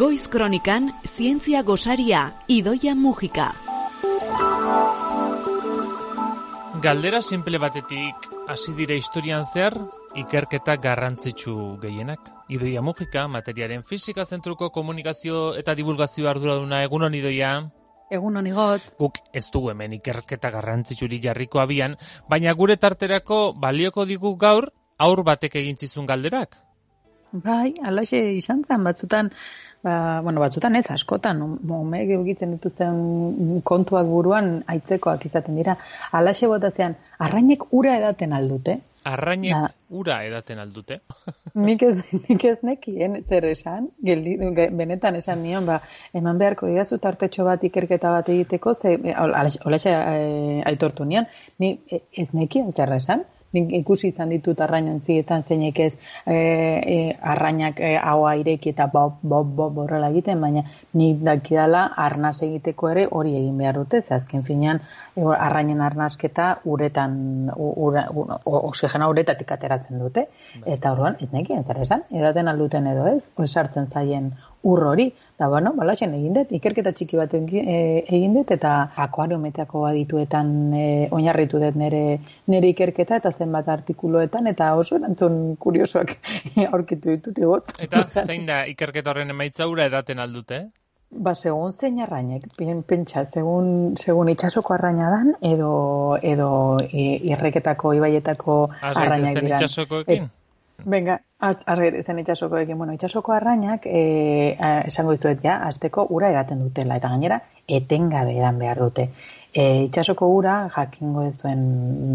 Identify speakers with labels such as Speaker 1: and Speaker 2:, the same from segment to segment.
Speaker 1: Goiz Kronikan Zientzia Gosaria Idoia Mujika.
Speaker 2: Galdera simple batetik hasi dire historian zer ikerketa garrantzitsu gehienak. Idoia Mujika, materiaren fizika zentruko komunikazio eta divulgazio arduraduna egunon idoia.
Speaker 3: Egun honi got.
Speaker 2: Guk ez du hemen ikerketa garrantzitsuri jarriko abian, baina gure tarterako balioko digu gaur aur batek egin zizun galderak.
Speaker 3: Bai, alaxe izan zen, batzutan, ba, bueno, batzutan ez, askotan, ume egitzen dituzten kontuak buruan aitzekoak izaten dira. Alaxe botazean, arrainek ura edaten aldute.
Speaker 2: Arrainek da. ura edaten aldute.
Speaker 3: nik ez, nik ez nekien zer esan, geldi, benetan esan nion, ba, eman beharko didazu tartetxo bat ikerketa bat egiteko, ze, alaxe e, aitortu nion, ni e, ez nekien zer esan, nik ikusi izan ditut arrainontzietan zeinek ez e, e, arrainak e, haua ireki eta bob, bob, bob borrela egiten, baina nik dakidala arnaz egiteko ere hori egin behar dute, azken finean e, arrainen arnazketa uretan, ura, oxigena uretatik ateratzen dute, bai. eta orduan ez nekien zer esan, edaten alduten edo ez, sartzen zaien ur hori, da bueno, balatzen egin dut, ikerketa txiki bat e, egin dut, eta akuariometako adituetan e, oinarritu dut nire, nire ikerketa, eta zenbat artikuloetan, eta oso erantzun kuriosoak aurkitu ditut egot.
Speaker 2: Eta zein da ikerketa horren emaitza ura edaten aldute?
Speaker 3: Ba, segun zein arrainek, pentsa, segun, segun itxasoko arraina dan, edo, edo e, irreketako, ibaietako arrainak
Speaker 2: dira. itxasokoekin?
Speaker 3: Venga, argi zen itxasoko ekin. Bueno, itxasoko arrainak, e, esango dizuet ja, azteko ura edaten dutela, eta gainera, etengabe edan behar dute. E, itxasoko ura, jakingo ez duen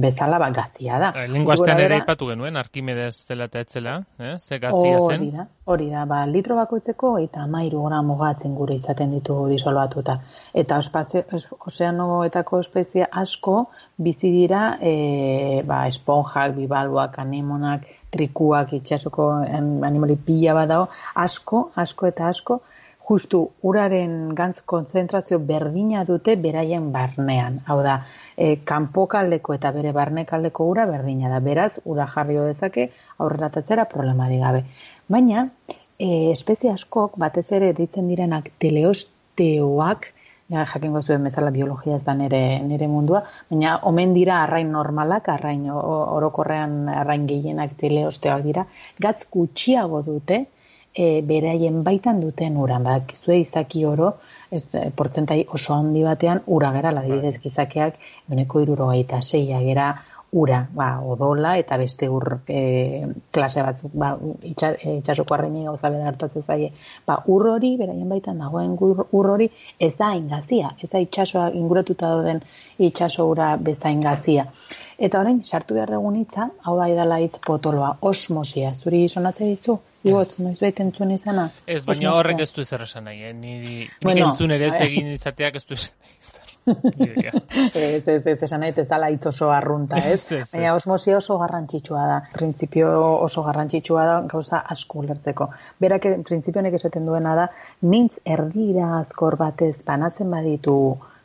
Speaker 3: bezala, bat gazia da.
Speaker 2: E, Lengua ere ipatu genuen, Arkimedes zela eta etzela, eh? ze gazia zen?
Speaker 3: Hori da, hori da, ba, litro bakoitzeko eta mairu gora mugatzen gure izaten ditugu disolbatuta. Eta ospazio, ozeanoetako espezia asko bizi dira e, ba, esponjak, bibaluak, anemonak, trikuak itxasoko animali pila badao, asko, asko eta asko, justu uraren gantz konzentrazio berdina dute beraien barnean. Hau da, e, kanpokaldeko eta bere barnekaldeko ura berdina da. Beraz, ura jarrio dezake aurreratatzera problemari gabe. Baina, e, espezie askok, batez ere ditzen direnak teleosteoak, ja, jakingo zuen bezala biologia ez da nire, nire mundua, baina omen dira arrain normalak, arrain orokorrean arrain gehienak teleosteoak dira, gatz gutxiago dute, e, beraien baitan duten uran, bak, zue izaki oro, ez, portzentai oso handi batean, ura gara, ladibidez gizakeak, uneko irurogeita zeia gera, ura, ba, odola eta beste ur e, klase batzuk, ba, itxa, e, itxasoko arreini gauza bera hartatzen zaie. Ba, ur hori, beraien baitan dagoen ur, hori, ez da ingazia, ez da itxasoa inguratuta dauden itxaso ura bezain gazia. Eta orain, sartu behar dugun hitza, hau da idala hitz potoloa, osmosia, zuri sonatzea dizu? Igot, noiz baita entzun izana?
Speaker 2: Ez, baina horrek ez du ezer esan nahi, eh? Ni, bueno, entzun ere ez egin izateak ez du esan nahi.
Speaker 3: ez, ez, ez, esan nahi, ez dala hitz oso arrunta, ez? Baina osmosia oso garrantzitsua da. Printzipio oso garrantzitsua da gauza asko lertzeko. Berak, printzipionek esaten duena da, nintz erdira azkor batez banatzen baditu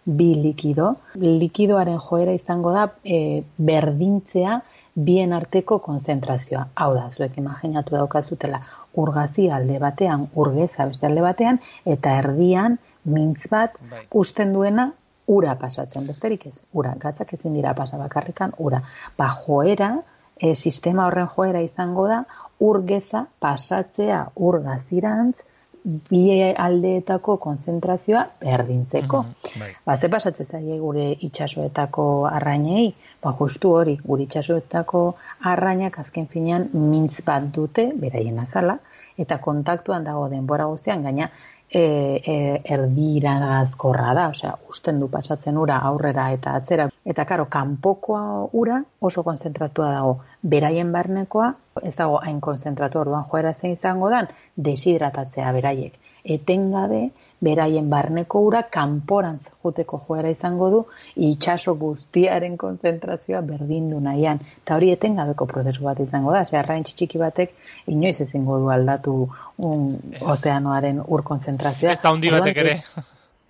Speaker 3: bi likido. Likidoaren joera izango da e, berdintzea bien arteko konzentrazioa. Hau da, zuek imaginatu daukazutela urgazi alde batean, urgeza beste alde batean, eta erdian mintz bat bai. usten duena ura pasatzen, besterik ez, ura, gatzak ezin dira pasa bakarrikan, ura. Ba, joera, e, sistema horren joera izango da, urgeza pasatzea urgazirantz, bi aldeetako konzentrazioa berdintzeko. Mm -hmm, ba, ze pasatzen zaie gure itxasoetako arrainei, ba, justu hori, gure itxasoetako arrainak azken finean mintz bat dute, beraien azala, eta kontaktuan dago denbora guztian, gaina e, e, erdira gazkorra da, osea, usten du pasatzen ura aurrera eta atzera. Eta karo, kanpokoa ura oso konzentratua dago, beraien barnekoa, ez dago hain konzentratu orduan joera zein izango dan, deshidratatzea beraiek. Etengabe, beraien barneko ura kanporantz joteko joera izango du itxaso guztiaren konzentrazioa berdindu nahian. Eta hori etengabeko prozesu bat izango da, ze txiki batek inoiz ezingo du aldatu un ozeanoaren ur konzentrazioa.
Speaker 2: Ez da hundi batek ere.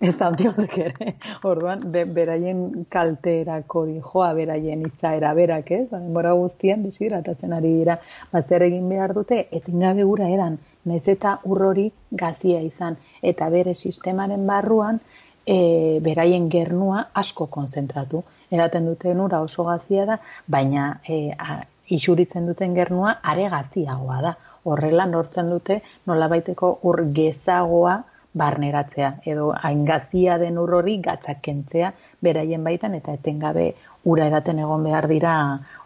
Speaker 3: Ez da batek ere. Orduan, beraien kalterako joa beraien izaera berak, ez? Denbora guztian desidratatzen ari dira. Batzer egin behar dute, etengabe ura edan nez eta urrori gazia izan, eta bere sistemaren barruan, e, beraien gernua asko konzentratu. Eraten duten ura oso gazia da, baina e, isuritzen duten gernua are gaziagoa da. Horrela nortzen dute nolabaiteko ur gezagoa barneratzea edo hain gazia den ur hori gatzak kentzea beraien baitan eta etengabe ura edaten egon behar dira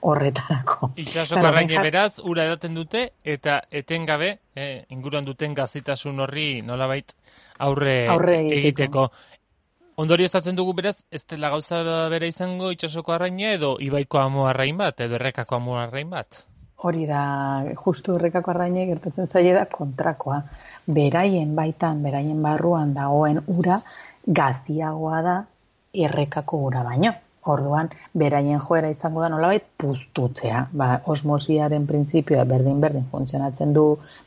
Speaker 3: horretarako.
Speaker 2: Itxasoko arraine beraz, ura edaten dute eta etengabe eh, inguruan duten gazitasun horri nolabait aurre, aurre egiteko. Ondori estatzen dugu beraz, ez dela gauza bere izango itxasoko arraina edo ibaiko amu arrain bat, edo errekako amu arrain bat?
Speaker 3: Hori da, justu errekako arraina gertatzen zaila da kontrakoa. Beraien baitan, beraien barruan dagoen ura, gaztiagoa da errekako ura baino. Orduan, beraien joera izango da nolabait puztutzea. Ba, osmosiaren printzipioa berdin-berdin funtzionatzen du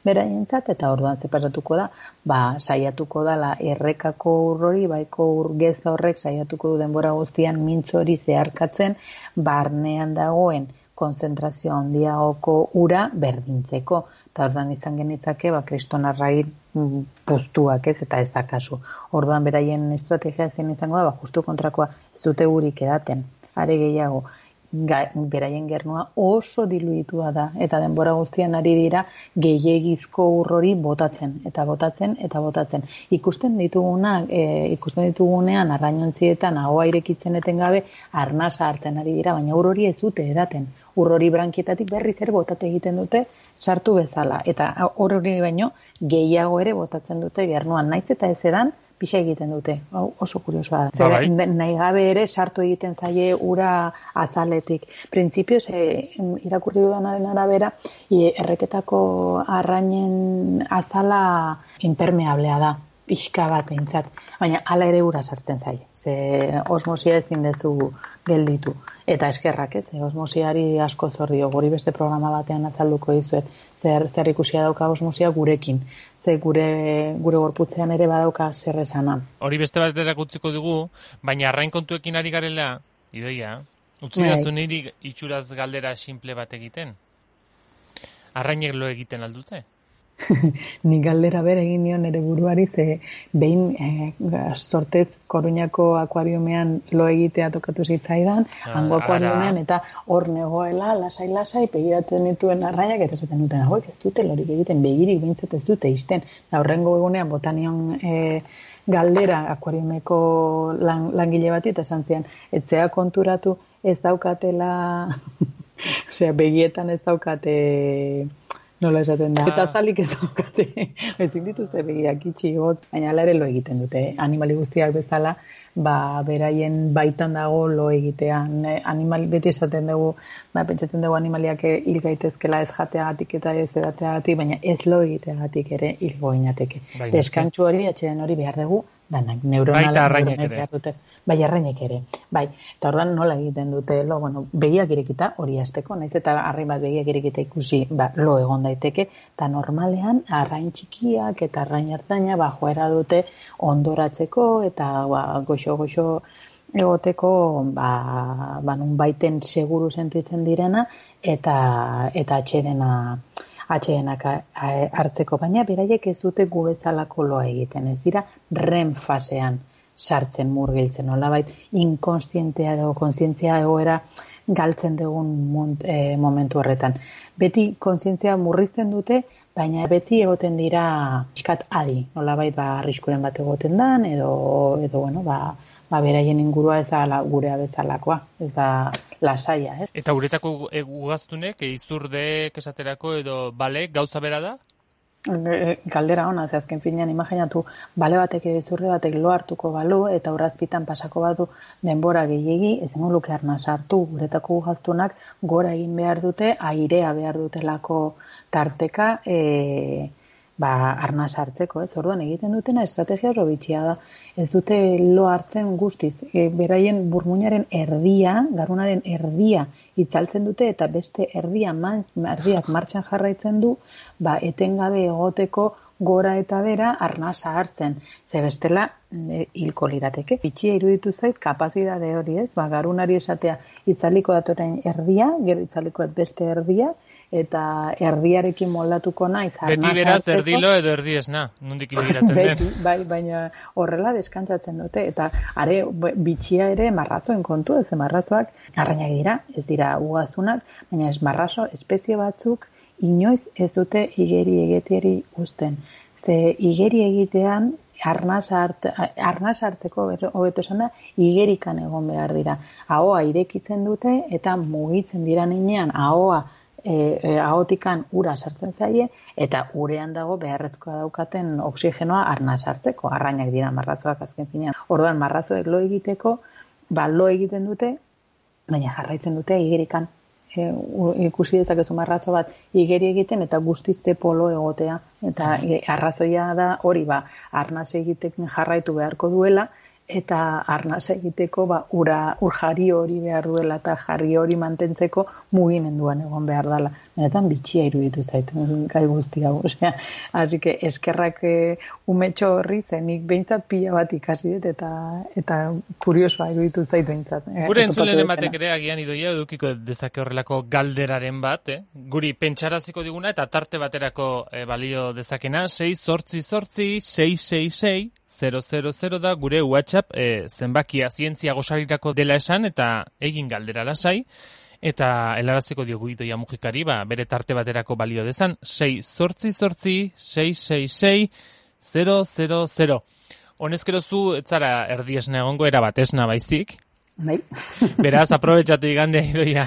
Speaker 3: beraientzat eta orduan ze pasatuko da, ba, saiatuko da la errekako urrori, baiko urgez horrek saiatuko du denbora guztian mintzori zeharkatzen barnean dagoen konzentrazio handiagoko ura berdintzeko. Eta orduan izan genitzake, ba, kristonarrai mm, puztuak ez, eta ez da kasu. Orduan beraien estrategia zen izango da, ba, justu kontrakoa zute gurik edaten. Are gehiago, beraien gernua oso diluitua da eta denbora guztian ari dira gehiegizko urrori botatzen eta botatzen eta botatzen. Ikusten dituguna e, ikusten ditugunean arrainontzietan ahoa irekitzen etengabe arnasa hartzen ari dira baina urrori ez dute edaten urrori brankietatik berri zer botate egiten dute sartu bezala. Eta urrori baino gehiago ere botatzen dute gernuan. Naiz eta ez edan pixa egiten dute. Hau oso kuriosoa da. Ba, bai. nahi gabe ere sartu egiten zaie ura azaletik. Printzipioz, e, irakurri dudanaren arabera, erreketako arrainen azala impermeablea da pixka bat eintzat, baina hala ere ura sartzen zai. Ze osmosia ezin dezu gelditu. Eta eskerrak, ez? Osmosiari asko zordio. Gori beste programa batean azalduko dizuet. Zer, zer ikusia dauka osmosia gurekin. Ze gure, gure gorputzean ere badauka zer esana.
Speaker 2: Hori beste bat erakutziko dugu, baina arrain kontuekin ari garela, idoia, utzi bai. niri itxuraz galdera simple bat egiten. Arrainek lo egiten aldute?
Speaker 3: Ni galdera bere egin nion ere buruari ze behin e, sortez koruñako akuariumean lo egitea tokatu zitzaidan, ah, hango akuariumean eta hor negoela lasai lasai begiratzen dituen arraiak eta zuten duten hauek ez dute lorik egiten begirik bintzat ez dute izten. Da horrengo egunean botanion e, galdera akuariumeko lan, langile bat eta esan zian, etzea konturatu ez daukatela, osea, begietan ez daukate Nola esaten da. Eta zalik ez daukate. Ezin dituzte begiak itxi got, baina ere lo egiten dute. Animali guztiak bezala, ba, beraien baitan dago lo egitean. Animali, beti esaten dugu, ba, pentsatzen dugu animaliak hil gaitezkela ez jateagatik eta ez edateagatik, baina ez lo egiteagatik ere hil goinateke. Bai, Deskantxu hori, atxeden hori behar dugu, danak neuronalak. Baita ere bai arrainek ere. Bai, eta ordan nola egiten dute lo, bueno, begiak irekita hori hasteko, naiz eta arrain bat begiak irekita ikusi, ba, lo egon daiteke, eta normalean arrain txikiak eta arrain hartaina ba joera dute ondoratzeko eta ba goxo goxo egoteko ba, ba nun baiten seguru sentitzen direna eta eta atxerena atxerenak hartzeko baina beraiek ez dute gu bezalako loa egiten. Ez dira REM fasean sartzen murgiltzen. Nolabait inkonstientea edo kontzientzia egoera galtzen dugun e, momentu horretan. Beti kontzientzia murrizten dute, baina beti egoten dira iskat adi, nolabait ba arriskuren bat egoten dan edo edo bueno, ba ba beraien ingurua ez da gurea bezalakoa, ez da lasaia, ez?
Speaker 2: Eta uretako ugaztunek izurde esaterako edo bale gauza bera da?
Speaker 3: galdera ona, ze azken finean imaginatu bale batek zurre batek lo hartuko balu eta urrazpitan pasako badu denbora gehiegi, ezen luke arna sartu guretako gaztunak gora egin behar dute, airea behar dutelako tarteka e, ba, arna sartzeko, ez orduan egiten dutena estrategia oso bitxia da ez dute lo hartzen guztiz e, beraien burmuinaren erdia garunaren erdia itzaltzen dute eta beste erdia man, erdiak martxan jarraitzen du ba, etengabe egoteko gora eta bera arnasa hartzen. Ze bestela e, hilko lirateke. Itxia iruditu zait kapazidade hori ez, ba, garunari esatea itzaliko datoren erdia, gero itzaliko beste erdia, eta erdiarekin moldatuko naiz.
Speaker 2: Beti beraz erdilo edo erdi esna, nondik ibegiratzen
Speaker 3: den. bai, baina horrela deskantzatzen dute, eta are bitxia ere marrazoen kontu, ez marrazoak, arrainak dira, ez dira ugazunak, baina ez marrazo espezie batzuk, inoiz ez dute igeri egetieri usten. Ze igeri egitean arnaz, art, arnaz arteko hobeto esan da, igerikan egon behar dira. Ahoa irekitzen dute eta mugitzen dira ninean ahoa e, e, ahotikan ura sartzen zaie eta urean dago beharrezkoa daukaten oksigenoa arnaz hartzeko, arrainak dira marrazoak azken finean. Orduan marrazoek lo egiteko, ba lo egiten dute, baina jarraitzen dute igerikan. E, ikusi dezakezu marrazo bat igeri egiten eta guztiz ze polo egotea. Eta e, arrazoia da hori ba arnaz egiteken jarraitu beharko duela eta arnaz egiteko ba ura ur jari hori behar duela eta jarri hori mantentzeko mugimenduan egon behar dela. Benetan bitxia iruditu zait gai guzti hau, osea, así que eskerrak e, umetxo horri zenik beintzat pila bat ikasi dut eta eta kuriosoa iruditu zait beintzat.
Speaker 2: E, Gure entzulen ematek ere agian idoia edukiko dezake horrelako galderaren bat, eh? Guri pentsaraziko diguna eta tarte baterako e, balio dezakena 6 zortzi zortzi 666 000 da gure WhatsApp e, zenbakia zientzia gozarirako dela esan eta egin galdera lasai. Eta helaraziko diogu idoia mugikari ba, bere tarte baterako balio dezan. 6 zortzi zortzi 666 000 Honezkero zu etzara erdiesna egongo era bat esna baizik.
Speaker 3: Bai.
Speaker 2: Beraz, aprobetsatu igande idoia